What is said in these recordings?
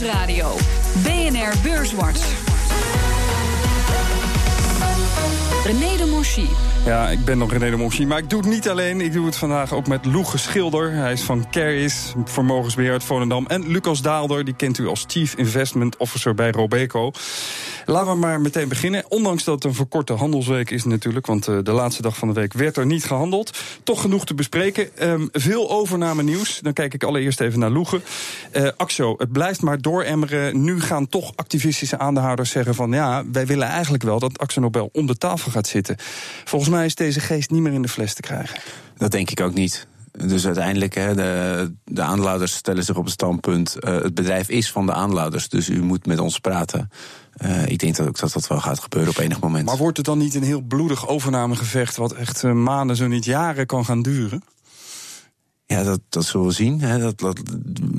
Nieuwsradio. BNR Beurswatch. René de Monchy. Ja, ik ben nog René de Monchy, maar ik doe het niet alleen. Ik doe het vandaag ook met Loege Schilder. Hij is van Caris, vermogensbeheer uit Volendam. En Lucas Daalder, die kent u als Chief Investment Officer bij Robeco. Laten we maar meteen beginnen. Ondanks dat het een verkorte handelsweek is natuurlijk... want eh, de laatste dag van de week werd er niet gehandeld. Toch genoeg te bespreken. Um, veel overname nieuws. Dan kijk ik allereerst even naar Loege. Uh, Axo, het blijft maar dooremmeren. Nu gaan toch activistische aandeelhouders zeggen van... ja, wij willen eigenlijk wel dat Axo Nobel om de tafel gaat zitten. Volgens mij is deze geest niet meer in de fles te krijgen. Dat denk ik ook niet. Dus uiteindelijk, hè, de, de aandeelhouders stellen zich op het standpunt... Uh, het bedrijf is van de aandeelhouders, dus u moet met ons praten. Uh, ik denk dat ook dat dat wel gaat gebeuren op enig moment. Maar wordt het dan niet een heel bloedig overnamegevecht... wat echt uh, maanden, zo niet jaren kan gaan duren? Ja, dat, dat zullen we zien. Hè. Dat, dat,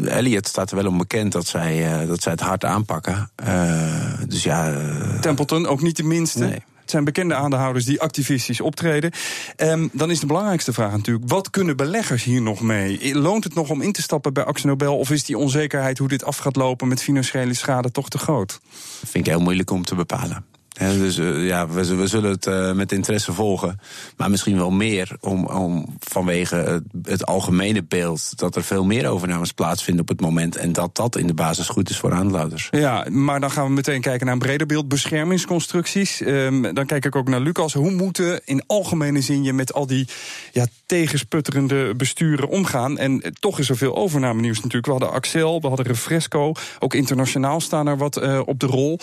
Elliot staat er wel om bekend dat zij, dat zij het hard aanpakken. dus ja... Templeton, ook niet de minste. Nee. Het zijn bekende aandeelhouders die activistisch optreden. Um, dan is de belangrijkste vraag natuurlijk: wat kunnen beleggers hier nog mee? Loont het nog om in te stappen bij Axel Nobel? Of is die onzekerheid hoe dit af gaat lopen met financiële schade toch te groot? Dat vind ik heel moeilijk om te bepalen. Dus uh, ja, we, zullen het uh, met interesse volgen. Maar misschien wel meer om, om vanwege het, algemene beeld dat er veel meer overnames plaatsvinden op het moment. En dat dat in de basis goed is voor aandeelhouders. Ja, maar dan gaan we meteen kijken naar een breder beeld. Beschermingsconstructies. Um, dan kijk ik ook naar Lucas. Hoe moeten in algemene zin je met al die ja, tegensputterende besturen omgaan? En toch is er veel overname nieuws natuurlijk. We hadden Axel, we hadden Refresco. Ook internationaal staan er wat op de rol.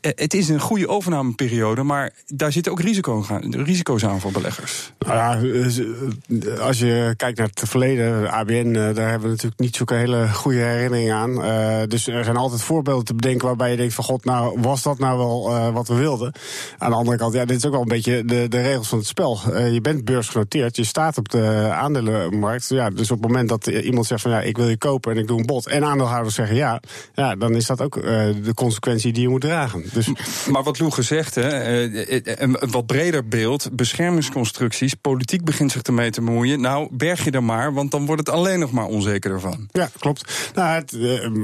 het is een goede overname periode, maar daar zitten ook risico aan, risico's aan voor beleggers. Nou ja, als je kijkt naar het verleden, ABN, daar hebben we natuurlijk niet zo'n hele goede herinneringen aan. Uh, dus er zijn altijd voorbeelden te bedenken waarbij je denkt van god, nou was dat nou wel uh, wat we wilden? Aan de andere kant, ja, dit is ook wel een beetje de, de regels van het spel. Uh, je bent beursgenoteerd, je staat op de aandelenmarkt. Ja, dus op het moment dat iemand zegt van ja, ik wil je kopen en ik doe een bod, en aandeelhouders zeggen ja, ja dan is dat ook de consequentie die je moet dragen. Dus, maar wat Loe gezegd, hè, een wat breder beeld, beschermingsconstructies, politiek begint zich ermee te moeien. Nou, berg je er maar, want dan wordt het alleen nog maar onzeker ervan. Ja, klopt. Nou,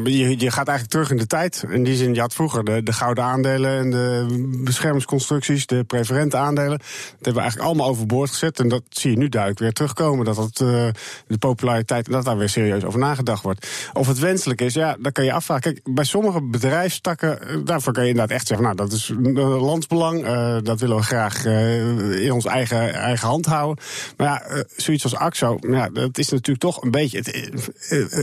je, je gaat eigenlijk terug in de tijd. In die zin, je had vroeger de, de gouden aandelen en de beschermingsconstructies, de preferente aandelen. Dat hebben we eigenlijk allemaal overboord gezet. En dat zie je nu duidelijk weer terugkomen. Dat dat de populariteit, dat daar weer serieus over nagedacht wordt. Of het wenselijk is, ja, dat kan je afvragen. Kijk, bij sommige bedrijfstakken, daarvoor kan je inderdaad echt zeggen, nou, dat is landsbelang. Uh, dat willen we graag uh, in ons eigen, eigen hand houden. Maar ja, uh, zoiets als AXO, ja, dat is natuurlijk toch een beetje.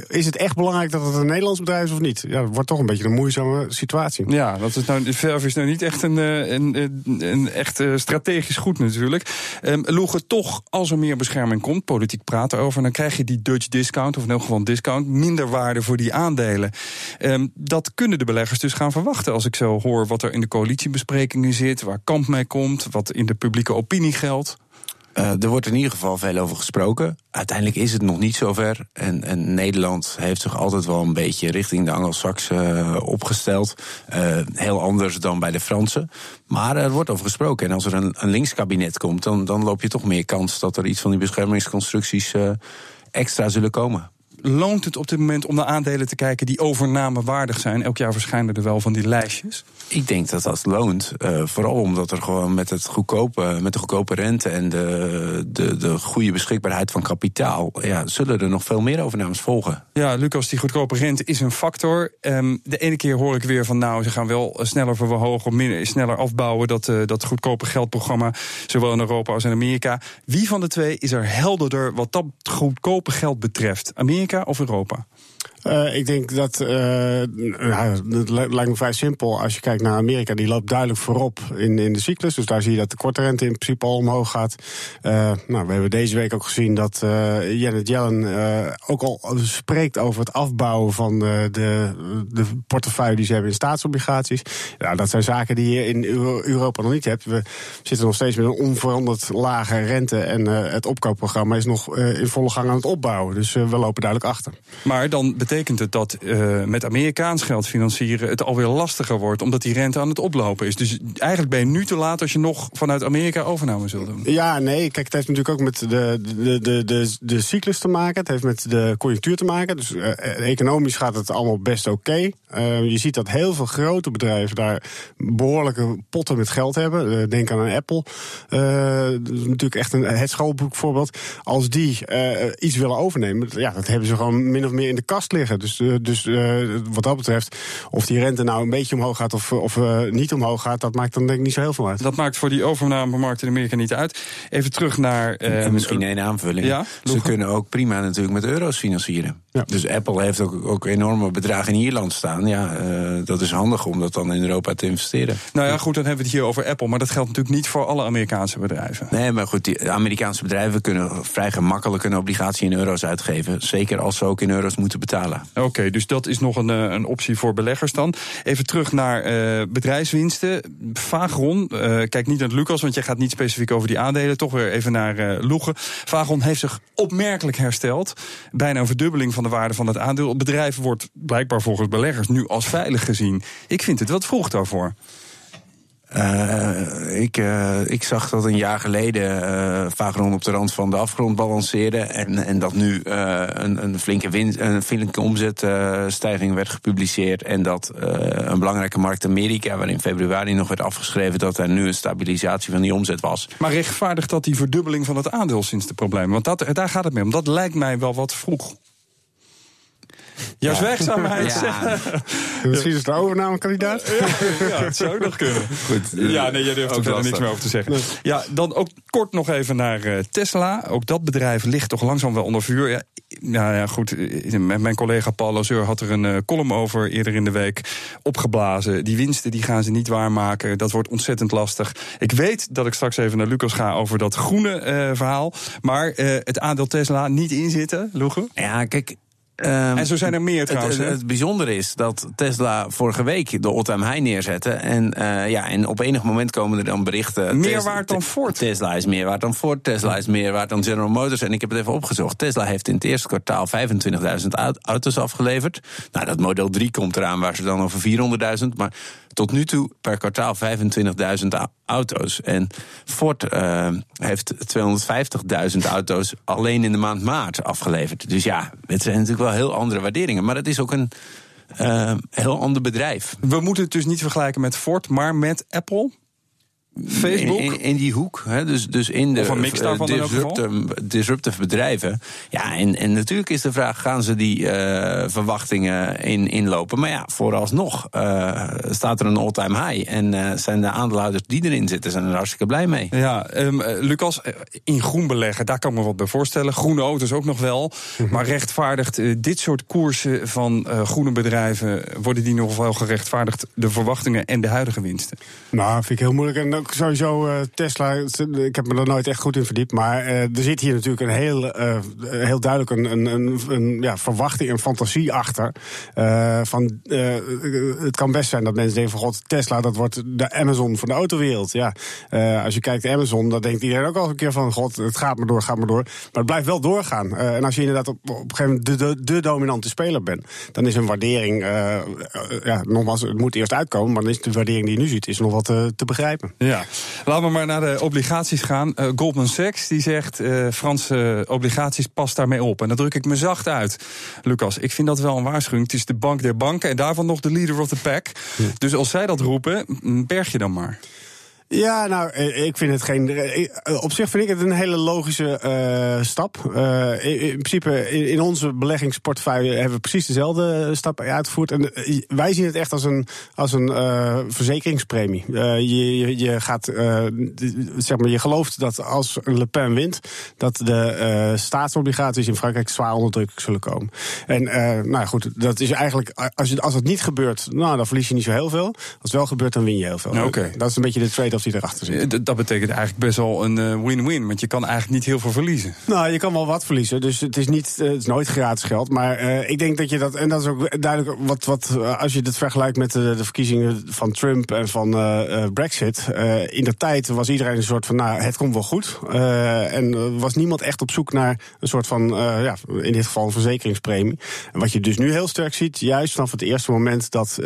Is het echt belangrijk dat het een Nederlands bedrijf is of niet? Ja, dat wordt toch een beetje een moeizame situatie. Ja, dat is nou, de verf is nou niet echt een, een, een, echt strategisch goed natuurlijk. Um, Loegen, toch, als er meer bescherming komt, politiek praten over, dan krijg je die Dutch discount, of in elk geval discount, minder waarde voor die aandelen. Um, dat kunnen de beleggers dus gaan verwachten als ik zo hoor wat er in de waar Kamp mee komt, wat in de publieke opinie geldt? Uh, er wordt in ieder geval veel over gesproken. Uiteindelijk is het nog niet zover. En, en Nederland heeft zich altijd wel een beetje richting de Anglo-Saxen uh, opgesteld. Uh, heel anders dan bij de Fransen. Maar er wordt over gesproken. En als er een, een linkskabinet komt, dan, dan loop je toch meer kans dat er iets van die beschermingsconstructies extra zullen komen loont het op dit moment om naar aandelen te kijken die overnamewaardig zijn? Elk jaar verschijnen er wel van die lijstjes. Ik denk dat dat loont. Uh, vooral omdat er gewoon met, het goedkope, met de goedkope rente en de, de, de goede beschikbaarheid van kapitaal. Ja, zullen er nog veel meer overnames volgen. Ja, Lucas, die goedkope rente is een factor. Um, de ene keer hoor ik weer van nou, ze gaan wel sneller verhogen minder, sneller afbouwen. Dat, uh, dat goedkope geldprogramma, zowel in Europa als in Amerika. Wie van de twee is er helderder wat dat goedkope geld betreft? Amerika of Europa? Uh, ik denk dat, nou, het lijkt me vrij simpel. Als je kijkt naar Amerika, die loopt duidelijk voorop in, in de cyclus. Dus daar zie je dat de korte rente in principe al omhoog gaat. Uh, nou, we hebben deze week ook gezien dat Janet Yellen ook al spreekt over het afbouwen van de, de, de, portefeuille die ze hebben in staatsobligaties. Ja, dat zijn zaken die je in Europa nog niet hebt. We zitten nog steeds met een onveranderd lage rente. En het opkoopprogramma is nog in volle gang aan het opbouwen. Dus we lopen duidelijk achter. Maar dan betekent het dat uh, met Amerikaans geld financieren het alweer lastiger wordt, omdat die rente aan het oplopen is. Dus eigenlijk ben je nu te laat als je nog vanuit Amerika overname zult doen. Ja, nee, kijk, het heeft natuurlijk ook met de, de, de, de, de cyclus te maken. Het heeft met de conjunctuur te maken. Dus uh, economisch gaat het allemaal best oké. Uh, je ziet dat heel veel grote bedrijven daar behoorlijke potten met geld hebben. denk aan een Apple. is natuurlijk echt een, het schoolboek voorbeeld. Als die iets willen overnemen, ja, dat hebben ze gewoon min of meer in de kast liggen. Dus, dus wat dat betreft, of die rente nou een beetje omhoog gaat of, of niet omhoog gaat, dat maakt dan denk ik niet zo heel veel uit. Dat maakt voor die overnamemarkt in Amerika niet uit. Even terug naar. Uh, misschien één aanvulling. Ja, Ze kunnen ook prima natuurlijk met euro's financieren. Ja. Dus Apple heeft ook, ook enorme bedragen in Ierland staan. Ja, uh, dat is handig om dat dan in Europa te investeren. Nou ja, goed, dan hebben we het hier over Apple. Maar dat geldt natuurlijk niet voor alle Amerikaanse bedrijven. Nee, maar goed, die Amerikaanse bedrijven kunnen vrij gemakkelijk een obligatie in euro's uitgeven. Zeker als ze ook in euro's moeten betalen. Oké, dus dat is nog een, eh, een optie voor beleggers dan. Even terug naar uh, bedrijfswinsten. Vagron, uh, kijk niet naar Lucas, want jij gaat niet specifiek over die aandelen. Toch weer even naar Loegen. Vagron heeft zich opmerkelijk hersteld. Bijna een verdubbeling van de waarde van het aandeel. Het bedrijf wordt blijkbaar volgens beleggers nu als veilig gezien. Ik vind het wat vroeg daarvoor. Uh, ik, uh, ik zag dat een jaar geleden uh, Vagron op de rand van de afgrond balanceerde. En, en dat nu een, een, flinke winst, een flinke omzetstijging werd gepubliceerd. En dat een belangrijke markt Amerika, waarin in februari nog werd afgeschreven dat er nu een stabilisatie van die omzet was. Maar rechtvaardigt dat die verdubbeling van het aandeel sinds de problemen? Want dat, daar gaat het mee om. Dat lijkt mij wel wat vroeg. Jouw ja. werkzaamheid. Ja. Misschien is het een overnamekandidaat. Ja, het zou ook nog kunnen. Goed, ja, nee, jij durft er verder niks meer over te zeggen. Ja, dan ook kort nog even naar uh, Tesla. Ook dat bedrijf ligt toch langzaam wel onder vuur. Ja, nou ja, goed. Mijn collega Paul Lazeur had er een column over eerder in de week opgeblazen. Die winsten die gaan ze niet waarmaken. Dat wordt ontzettend lastig. Ik weet dat ik straks even naar Lucas ga over dat groene uh, verhaal. Maar het aandeel Tesla niet inzitten, Loege? Ja, kijk, Um, en zo zijn er meer trouwens. Het, het, bijzondere is dat Tesla vorige week de all-time high neerzette. En, uh, ja, en op enig moment komen er dan berichten. Meer waard dan Ford. Tesla is meer waard dan Ford. Tesla is meer waard dan General Motors. En ik heb het even opgezocht. Tesla heeft in het eerste kwartaal 25.000 auto's afgeleverd. Nou, dat model 3 komt eraan waar ze dan over 400.000. Maar tot nu toe per kwartaal 25.000 auto's. En Ford uh, heeft 250.000 auto's alleen in de maand maart afgeleverd. Dus ja, het zijn natuurlijk wel heel andere waarderingen. Maar het is ook een uh, heel ander bedrijf. We moeten het dus niet vergelijken met Ford, maar met Apple? Facebook? In, in, die hoek. Hè, dus, dus in de uh, disruptive, disruptive, bedrijven. Ja, en, en natuurlijk is de vraag: gaan ze die uh, verwachtingen in, inlopen? Maar ja, vooralsnog uh, staat er een all-time high. En zijn de aandeelhouders die erin zitten, zijn er hartstikke blij mee. Ja, um, Lucas, in groen beleggen, daar kan ik me wat bij voorstellen. Groene auto's ook nog wel. Mhm. Maar rechtvaardigt dit soort koersen van groene bedrijven, worden die nog wel gerechtvaardigd, de verwachtingen en de huidige winsten? Nou, vind ik heel moeilijk. En ook sowieso uh, Tesla, ik heb me er nooit echt goed in verdiept. Maar uh, er zit hier natuurlijk een heel, uh, heel duidelijk een, een, een, ja, fantasie achter. van, het kan best zijn dat mensen denken van god, Tesla dat wordt de Amazon van de autowereld. Ja, als je kijkt Amazon, dan denkt iedereen ook al een keer van god, het gaat maar door, gaat maar door. Maar het blijft wel doorgaan. en als je inderdaad op, op een gegeven moment de, de, de dominante speler bent, dan is een waardering, ja, nogmaals, het moet eerst uitkomen, maar dan is de waardering die je nu ziet, is nog wat te, te begrijpen. Ja, laten we maar naar de obligaties gaan. Uh, Goldman Sachs die zegt uh, Franse obligaties past daarmee op. En dan druk ik me zacht uit. Lucas, ik vind dat wel een waarschuwing. Het is de bank der banken en daarvan nog de leader of the pack. Dus als zij dat roepen, berg je dan maar. Ja, nou, eh, ik vind het geen. Eh, op zich vind ik het een hele logische uh, stap. Uh, in, in, principe, in, in, onze beleggingsportefeuille hebben we precies dezelfde stap uitgevoerd. En wij zien het echt als een, als een verzekeringspremie. je, je, je, gaat, zeg maar, je gelooft dat als Le Pen wint, dat de staatsobligaties in Frankrijk zwaar onder druk zullen komen. En nou goed, dat is eigenlijk, als, je, als het niet gebeurt, nou, dan verlies je niet zo heel veel. Als het wel gebeurt, dan win je heel veel. Okay. Dat is een beetje de trade of die erachter zit. Eh, Dat betekent eigenlijk best wel een eh, win-win. Want je kan eigenlijk niet heel veel verliezen. Nou, je kan wel wat verliezen. Dus het is, niet, eh, het is nooit gratis geld. Maar ik denk dat je dat. En dat is ook duidelijk. Wat, wat, als je dit vergelijkt met de, de verkiezingen van Trump en van Brexit. in de tijd was iedereen een soort van. Nou, het komt wel goed. En was niemand echt op zoek naar een soort van. ja, in dit geval een verzekeringspremie. En wat je dus nu heel sterk ziet. Juist vanaf het eerste moment dat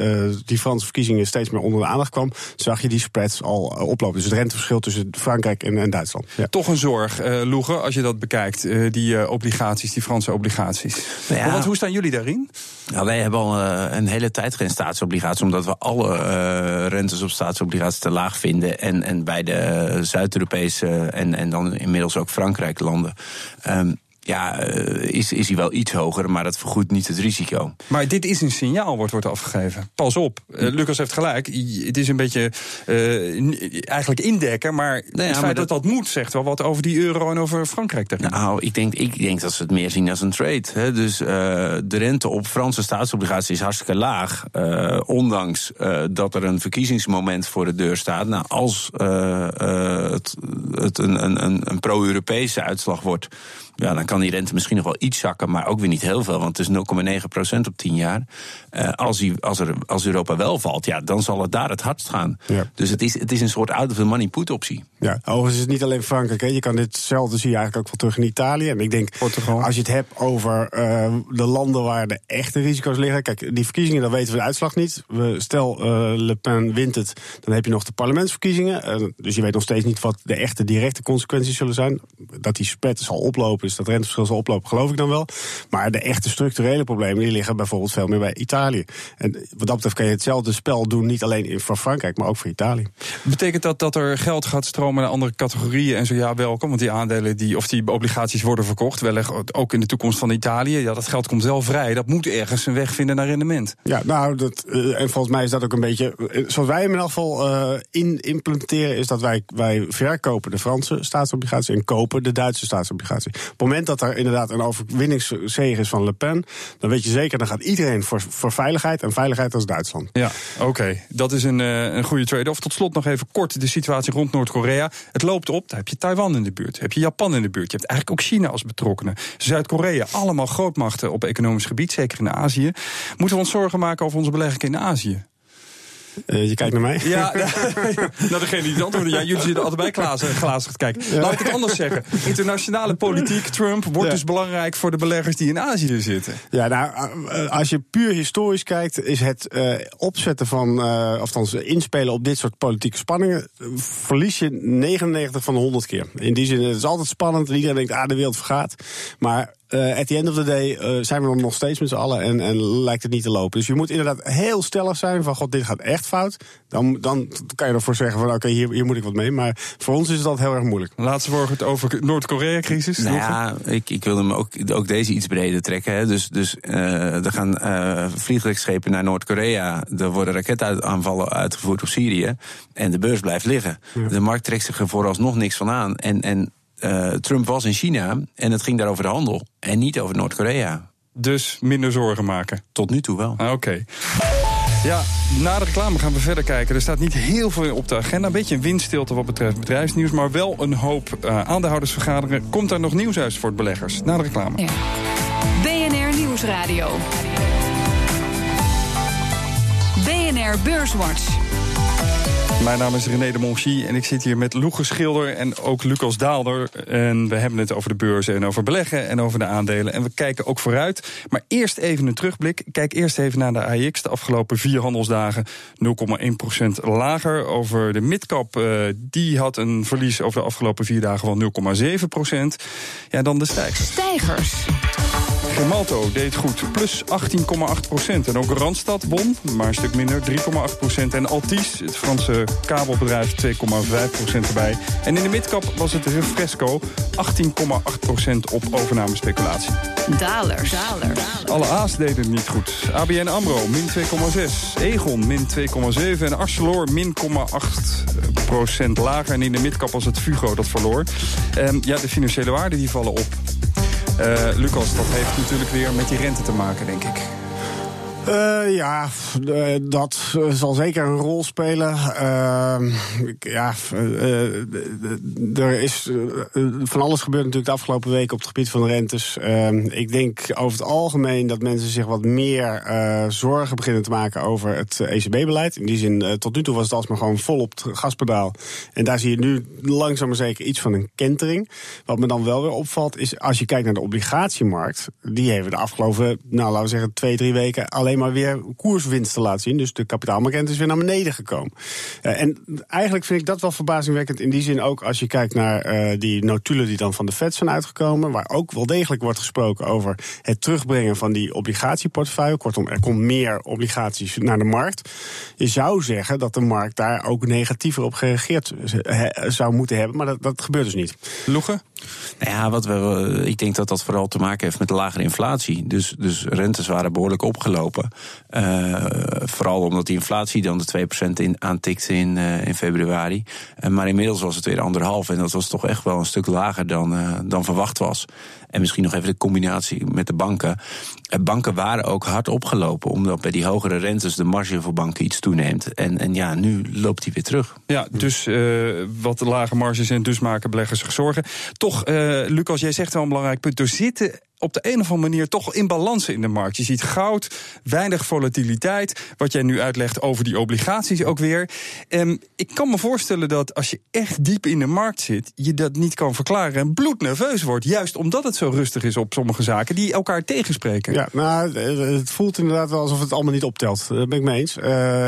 die Franse verkiezingen steeds meer onder de aandacht kwam. zag je die spreads al oplopen. Dus het renteverschil tussen Frankrijk en, en Duitsland. Ja. Toch een zorg, eh Loege, als je dat bekijkt. eh, die eh, obligaties, die Franse obligaties. Nou ja. Want hoe staan jullie daarin? Nou, wij hebben al eh, een hele tijd geen staatsobligaties, omdat we alle eh, rentes op staatsobligaties te laag vinden. En, en bij de Zuid-Europese en, en dan inmiddels ook Frankrijk landen. ehm, ja, eh, is, is hij wel iets hoger, maar dat vergoedt niet het risico. Maar dit is een signaal, wordt, wordt afgegeven. Pas op, eh, Lucas heeft gelijk. Het is een beetje eh, eigenlijk indekken. Maar het ja, feit maar dat... dat moet zegt wel wat over die euro en over Frankrijk. daarin. Nou, ik denk, ik denk dat ze het meer zien als een trade. Hè. Dus de rente op Franse staatsobligaties is hartstikke laag. ondanks dat er een verkiezingsmoment voor de deur staat. Nou, als het, het een, een, een, een pro-Europese uitslag wordt. Ja, dan kan die rente misschien nog wel iets zakken, maar ook weer niet heel veel. Want het is 0,9% op 10 jaar. Eh, als, die, als, er, als Europa wel valt, ja, dan zal het daar het hardst gaan. Ja. Dus het is, het is een soort out-of-the-money-put optie. Ja, overigens is het niet alleen Frankrijk. Hè. Je kan ditzelfde zie je eigenlijk ook wel terug in Italië. En ik denk, Portugal. als je het hebt over eh, de landen waar de echte risico's liggen. Kijk, die verkiezingen, dan weten we de uitslag niet. We, stel, eh, Le Pen wint het, dan heb je nog de parlementsverkiezingen. Dus je weet nog steeds niet wat de echte directe consequenties zullen zijn. Dat die spread zal oplopen, dus dat renteverschil zal oplopen, geloof ik dan wel. Maar de echte structurele problemen, die liggen bijvoorbeeld veel meer bij Italië. En wat dat betreft kan je hetzelfde spel doen, niet alleen voor Frankrijk, maar ook voor Italië. Betekent dat dat er geld gaat stromen naar andere categorieën en zo? Ja, welkom. Want die aandelen die, of die obligaties worden verkocht, wellicht ook in de toekomst van Italië. Ja, dat geld komt wel vrij. Dat moet ergens een weg vinden naar rendement. Ja, nou, dat, eh, en volgens mij is dat ook een beetje. eh, zoals wij hem in elk geval eh, in, implementeren, is dat wij, wij verkopen de Franse staatsobligatie en kopen de Duitse staatsobligatie. Op het moment dat er inderdaad een overwinningszege is van Le Pen, dan weet je zeker, dan gaat iedereen voor, voor veiligheid. En veiligheid als Duitsland. Ja, oké. Dat is een, eh, een goede trade-off. Tot slot nog even kort de situatie rond Noord-Korea. Het loopt op. Daar heb je Taiwan in de buurt. Heb je Japan in de buurt. Je hebt eigenlijk ook China als betrokkenen. Zuid-Korea, allemaal grootmachten op economisch gebied, zeker in Azië. Moeten we ons zorgen maken over onze beleggingen in Azië? Eh, je kijkt naar mij. Ja, nou degene die het antwoorden. Ja, jullie zitten altijd bij glazen, glazig te kijken. Laat ik het anders zeggen. Internationale politiek, Trump, wordt Ja. dus belangrijk voor de beleggers die in Azië zitten. Ja, nou, eh, als je puur historisch kijkt, is het eh, opzetten van, eh althans inspelen op dit soort politieke spanningen, verlies je 99 van de 100 keer. In die zin, het is altijd spannend en iedereen denkt, ah, de wereld vergaat. Maar eh at the end of the day eh, zijn we er nog steeds met z'n allen en, en lijkt het niet te lopen. Dus je moet inderdaad heel stellig zijn van, god, dit gaat echt fout. Dan, dan kan je ervoor zeggen van, oké, hier, hier moet ik wat mee. Maar voor ons is dat heel erg moeilijk. Laatste woord het over Noord-Korea-crisis. Nou ja, ik, ik wil hem ook, ook deze iets breder trekken. Hè. Dus, dus eh, er gaan eh vliegtuigschepen naar Noord-Korea. Er worden raketaanvallen uitgevoerd op Syrië. En de beurs blijft liggen. De markt trekt zich er vooralsnog niks van aan. En, en eh, Trump was in China en het ging daar over de handel. En niet over Noord-Korea. Dus minder zorgen maken. Tot nu toe wel. Ah, Oké. Ja, na de reclame gaan we verder kijken. Er staat niet heel veel op de agenda. Een beetje een windstilte wat betreft bedrijfsnieuws. Maar wel een hoop uh, aandeelhoudersvergaderingen. Komt daar nog nieuws uit voor het beleggers? Na de reclame. Ja. BNR Nieuwsradio. BNR Beurswatch. Mijn naam is René de Monchy en ik zit hier met Loege Schilder en ook Lucas Daalder. En we hebben het over de beurzen en over beleggen en over de aandelen. En we kijken ook vooruit. Maar eerst even een terugblik. Kijk eerst even naar de AX. De afgelopen vier handelsdagen 0,1% lager. Over de midcap, uh, die had een verlies over de afgelopen vier dagen van 0,7%. Ja, dan de stijgers. Stijgers. Gemalto deed goed, plus 18,8% En ook Randstad won, maar een stuk minder, 3,8% En Altis, het Franse kabelbedrijf, 2,5% erbij. En in de midcap was het Refresco, 18,8% op overnamespeculatie. Dalers. Dalers. Alle A's deden het niet goed. ABN AMRO, min 2,6. Egon, min 2,7. En Arcelor, min 0,8% lager. En in de midcap was het Fugo dat verloor. Um, ja, de financiële waarden die vallen op. Uh, Lucas, dat heeft natuurlijk weer met die rente te maken, denk ik. Uh, ja, uh, dat zal zeker een rol spelen. Uh, ja, er is van alles gebeurd natuurlijk de afgelopen weken op het gebied van de rentes. Ehm, ik denk over het algemeen dat mensen zich wat meer zorgen beginnen te maken over het ECB-beleid. In die zin, tot nu toe was het alsmaar gewoon vol op het gaspedaal. En daar zie je nu langzaam maar zeker iets van een kentering. Wat me dan wel weer opvalt, is als je kijkt naar de obligatiemarkt. Die hebben de afgelopen, nou laten we zeggen, twee, drie weken alleen maar weer koerswinsten laat zien. Dus de kapitaalmarkt is weer naar beneden gekomen. Uh, en eigenlijk vind ik dat wel verbazingwekkend. In die zin ook als je kijkt naar uh, die notulen die dan van de Fed zijn uitgekomen. Waar ook wel degelijk wordt gesproken over het terugbrengen van die obligatieportefeuille. Kortom, er komt meer obligaties naar de markt. Je zou zeggen dat de markt daar ook negatiever op gereageerd zou moeten hebben. Maar dat, dat gebeurt dus niet. Loegen? Nou ja, wat we, ik denk dat dat vooral te maken heeft met de lagere inflatie. Dus, dus rentes waren behoorlijk opgelopen. Uh, vooral omdat die inflatie dan de 2% in, aantikte in, uh, in februari. Maar inmiddels was het weer anderhalf. En dat was toch echt wel een stuk lager dan, dan verwacht was. En misschien nog even de combinatie met de banken. Banken waren ook hard opgelopen, omdat bij die hogere rentes de marge voor banken iets toeneemt. En, en ja, nu loopt die weer terug. Ja, dus wat lage marges en dus maken beleggers zich zorgen. Toch, Lucas, jij zegt wel een belangrijk punt. Er zitten op de een of andere manier toch in balans in de markt. Je ziet goud, weinig volatiliteit. Wat jij nu uitlegt over die obligaties ook weer. Um, ik kan me voorstellen dat als je echt diep in de markt zit, je dat niet kan verklaren en bloednerveus wordt. Juist omdat het zo rustig is op sommige zaken die elkaar tegenspreken. Ja, nou, het voelt inderdaad wel alsof het allemaal niet optelt. Dat ben ik mee eens. Uh,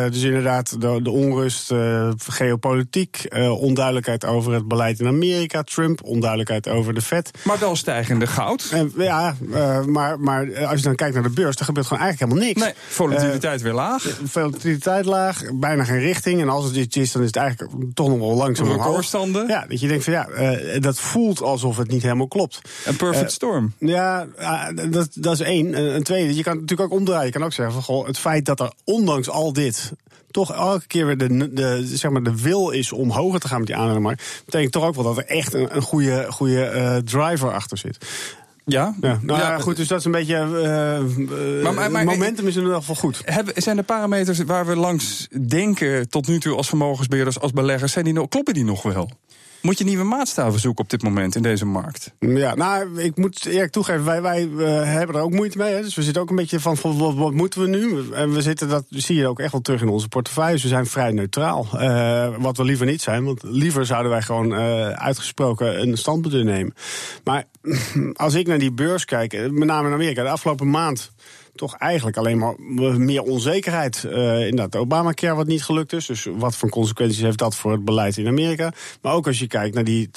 dus inderdaad, de, de onrust, uh, geopolitiek, uh, onduidelijkheid over het beleid in Amerika, Trump, onduidelijkheid over de Fed. Maar wel stijgende goud. En, ja, uh, maar, maar als je dan kijkt naar de beurs, dan gebeurt gewoon eigenlijk helemaal niks. Nee, volatiliteit uh, weer laag. Volatiliteit laag, bijna geen richting. En als het iets is, dan is het eigenlijk toch nog wel langzaam Recordstanden. Ja, dat je denkt van ja, uh, dat voelt alsof het niet helemaal klopt. Een perfect storm. Ja, dat, dat is één. Een tweede, je kan natuurlijk ook omdraaien. Je kan ook zeggen van goh, het feit dat er ondanks al dit toch elke keer weer de, de, zeg maar de wil is om hoger te gaan met die aandelenmarkt, betekent toch ook wel dat er echt een, een goede, goede uh, driver achter zit. Ja? ja. Nou ja, goed, dus dat is een beetje. Uh, maar, maar, maar, momentum is in ieder geval goed. Hebben, zijn de parameters waar we langs denken tot nu toe als vermogensbeheerders, als beleggers, zijn die nog, kloppen die nog wel? Moet je nieuwe maatstaven zoeken op dit moment in deze markt? Ja, nou, ik moet eerlijk toegeven, wij, wij uh, hebben er ook moeite mee. Hè. Dus we zitten ook een beetje van, wat, moeten we nu? En we zitten, dat zie je ook echt wel terug in onze portefeuilles. We zijn vrij neutraal. Uh, wat we liever niet zijn, want liever zouden wij gewoon uh, uitgesproken een standpunt nemen. Maar als ik naar die beurs kijk, met name in Amerika, de afgelopen maand toch eigenlijk alleen maar meer onzekerheid. Uh, inderdaad, de Obamacare wat niet gelukt is. Dus wat voor consequenties heeft dat voor het beleid in Amerika? Maar ook als je kijkt naar die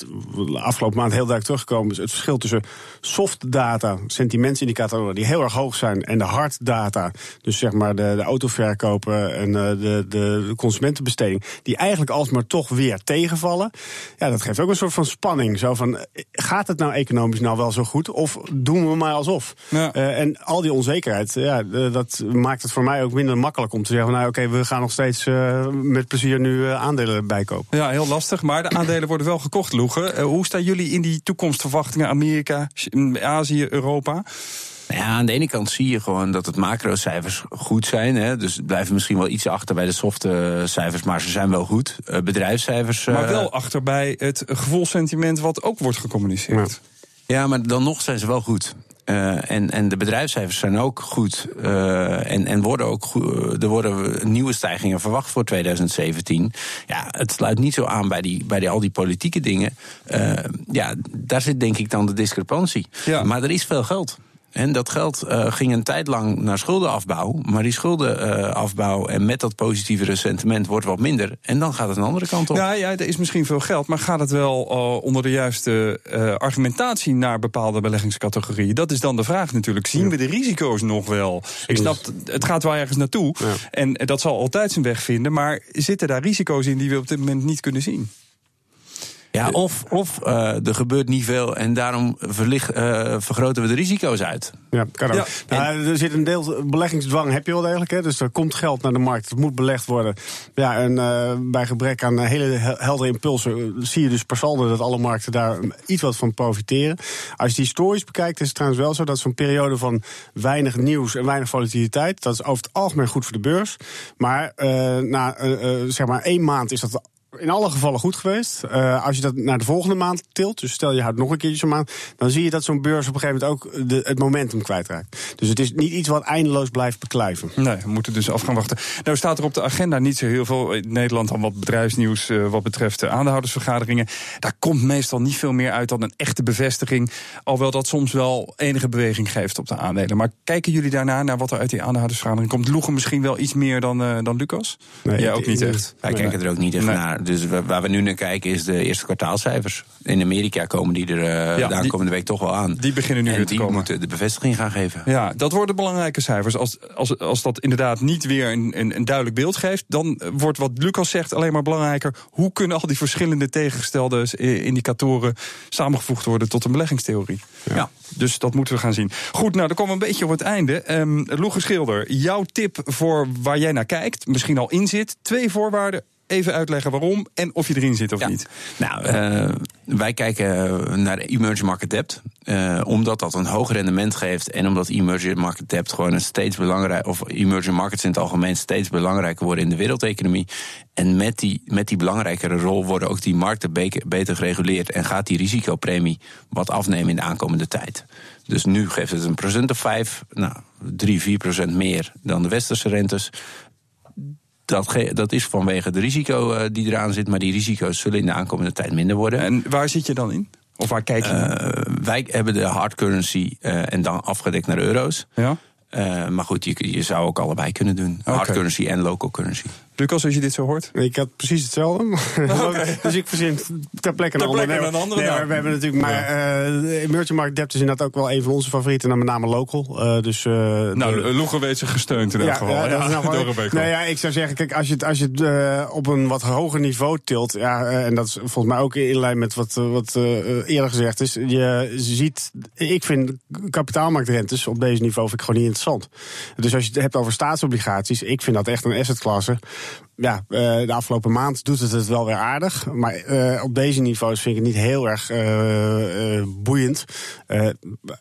afgelopen maand heel duidelijk teruggekomen is... het verschil tussen soft data, sentimentsindicatoren die heel erg hoog zijn... en de hard data, dus zeg maar de, de autoverkopen en uh, de, de, consumentenbesteding... die eigenlijk alsmaar toch weer tegenvallen. Ja, dat geeft ook een soort van spanning. Zo van, gaat het nou economisch nou wel zo goed? Of doen we maar alsof? Ja. Uh, en al die onzekerheid ja, dat maakt het voor mij ook minder makkelijk om te zeggen: nou oké, we gaan nog steeds uh, met plezier nu uh, aandelen bijkopen. Ja, heel lastig. Maar de aandelen worden wel gekocht, Loegen. Uh, hoe staan jullie in die toekomstverwachtingen? Amerika, Azië, Europa? Ja, aan de ene kant zie je gewoon dat het macrocijfers goed zijn. Hè. Dus het blijven misschien wel iets achter bij de softe cijfers, maar ze zijn wel goed. Bedrijfscijfers. Maar wel achter bij het gevoelsentiment wat ook wordt gecommuniceerd. Ja. ja, maar dan nog zijn ze wel goed. Uh, en, en de bedrijfscijfers zijn ook goed. Uh, en, en worden ook goed, er worden nieuwe stijgingen verwacht voor 2017. Ja, het sluit niet zo aan bij, die, bij die, al die politieke dingen. Uh, ja, daar zit denk ik dan de discrepantie. Ja. Maar er is veel geld. En dat geld uh, ging een tijd lang naar schuldenafbouw. Maar die schuldenafbouw en met dat positieve sentiment wordt wat minder. En dan gaat het een andere kant op. Ja, ja er is misschien veel geld. Maar gaat het wel uh, onder de juiste uh, argumentatie naar bepaalde beleggingscategorieën? Dat is dan de vraag natuurlijk. Zien we de risico's nog wel? Ik snap, het gaat wel ergens naartoe. Ja. En dat zal altijd zijn weg vinden. Maar zitten daar risico's in die we op dit moment niet kunnen zien? Ja, of, of uh, er gebeurt niet veel en daarom verlicht, uh, vergroten we de risico's uit. Ja, kan ook. Ja. Nou, er zit een deel beleggingsdwang, heb je wel degelijk. Hè? Dus er komt geld naar de markt, het moet belegd worden. Ja, en uh, bij gebrek aan hele heldere impulsen zie je dus per saldo dat alle markten daar iets wat van profiteren. Als je die historisch bekijkt, is het trouwens wel zo dat zo'n periode van weinig nieuws en weinig volatiliteit, dat is over het algemeen goed voor de beurs. Maar na zeg maar één maand is dat in alle gevallen goed geweest. Uh, als je dat naar de volgende maand tilt, dus stel je houdt nog een keertje zo'n maand, dan zie je dat zo'n beurs op een gegeven moment ook de, het momentum kwijtraakt. Dus het is niet iets wat eindeloos blijft beklijven. Nee, we moeten dus af gaan wachten. Nou staat er op de agenda niet zo heel veel in Nederland dan wat bedrijfsnieuws uh, wat betreft de aandeelhoudersvergaderingen. Daar komt meestal niet veel meer uit dan een echte bevestiging. Alhoewel dat soms wel enige beweging geeft op de aandelen. Maar kijken jullie daarna naar wat er uit die aandeelhoudersvergadering komt? Loegen misschien wel iets meer dan, uh, dan Lucas? Nee, Jij ook niet echt. Wij kijken er ook niet echt nee. naar. Dus waar we nu naar kijken is de eerste kwartaalcijfers. In Amerika komen die er uh, ja, de aankomende week toch wel aan. Die beginnen nu en weer te die komen. moeten de bevestiging gaan geven. Ja, dat worden belangrijke cijfers. Als, als, als dat inderdaad niet weer een, een, een duidelijk beeld geeft... dan wordt wat Lucas zegt alleen maar belangrijker. Hoe kunnen al die verschillende tegengestelde indicatoren... samengevoegd worden tot een beleggingstheorie? Ja. ja. Dus dat moeten we gaan zien. Goed, nou, dan komen we een beetje op het einde. Um, Loege Schilder, jouw tip voor waar jij naar kijkt... misschien al in zit. Twee voorwaarden even uitleggen waarom en of je erin zit of ja. niet. Nou, uh, wij kijken naar emerging market debt. Uh, omdat dat een hoog rendement geeft en omdat emerging market debt gewoon een steeds belangrijk, of emerging markets in het algemeen steeds belangrijker worden in de wereldeconomie. En met die, met die belangrijkere rol worden ook die markten beter gereguleerd en gaat die risicopremie wat afnemen in de aankomende tijd. Dus nu geeft het een procent of vijf, nou, 3, 4 procent meer dan de westerse rentes dat, dat is vanwege de risico uh, die eraan zit. Maar die risico's zullen in de aankomende tijd minder worden. En waar zit je dan in? Of waar kijk je uh, wij hebben de hard currency uh, en dan afgedekt naar euro's. Ja? Uh, maar goed, je, je zou ook allebei kunnen doen. Okay. Hard currency en local currency. Lucas, als je dit zo hoort? Ik had precies hetzelfde. Okay. dus ik verzin ter plekke een andere. Een andere nee, we hebben natuurlijk, maar uh, emerging market debt is inderdaad ook wel een van onze favorieten, en met name local. Uh, dus, uh, nou, de, Loegen weet zich gesteund in ja, dat geval. Ja, door nou, ja, ik zou zeggen, kijk, als je het, als je het uh, op een wat hoger niveau tilt, ja, en dat is volgens mij ook in lijn met wat, wat eerder gezegd is, je ziet, ik vind kapitaalmarktrentes op deze niveau vind ik gewoon niet interessant. Dus als je het hebt over staatsobligaties, ik vind dat echt een assetklasse ja, uh, de afgelopen maand doet het het wel weer aardig. Maar uh, op deze niveaus vind ik het niet heel erg uh, boeiend.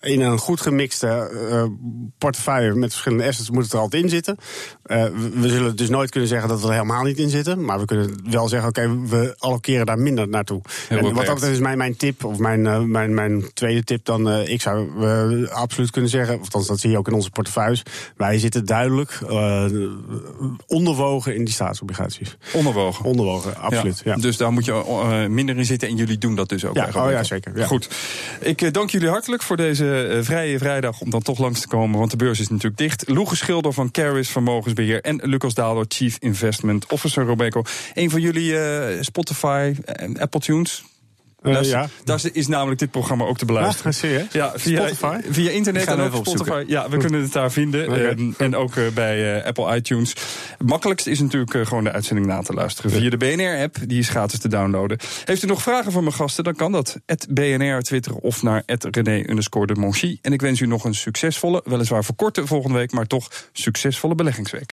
in een goed gemixte portefeuille met verschillende assets moet het er altijd in zitten. We, we, zullen dus nooit kunnen zeggen dat we er helemaal niet in zitten. Maar we kunnen wel zeggen, oké, okay, we allokeren daar minder naartoe. En wat dat is mijn, mijn tip, of mijn, mijn, mijn tweede tip dan. ik zou absoluut kunnen zeggen, althans dat zie je ook in onze portefeuilles. Wij zitten duidelijk onderwogen in die staatsobligaties. Onderwogen. Onderwogen, absoluut. Ja. Ja. Dus daar moet je uh, minder in zitten en jullie doen dat dus ook. Ja, oh ja zeker. Ja. Goed. Ik uh, dank jullie hartelijk voor deze uh, vrije vrijdag om dan toch langs te komen, want de beurs is natuurlijk dicht. Loege Schilder van Caris Vermogensbeheer en Lucas Daalder, Chief Investment Officer Robeco. Een van jullie Spotify en Apple Tunes. Uh, is, ja. dat is, namelijk dit programma ook te beluisteren. Ah, zie je? Ja, via, Spotify? via internet en ook Spotify. Ja, we kunnen het daar vinden. Okay. Um, en ook uh, bij uh, Apple iTunes. Het makkelijkste is natuurlijk uh, gewoon de uitzending na te luisteren. Via de BNR-app, die is gratis te downloaden. Heeft u nog vragen voor mijn gasten, dan kan dat. BNR Twitter of naar René de. En ik wens u nog een succesvolle, weliswaar verkorte volgende week, maar toch succesvolle beleggingsweek.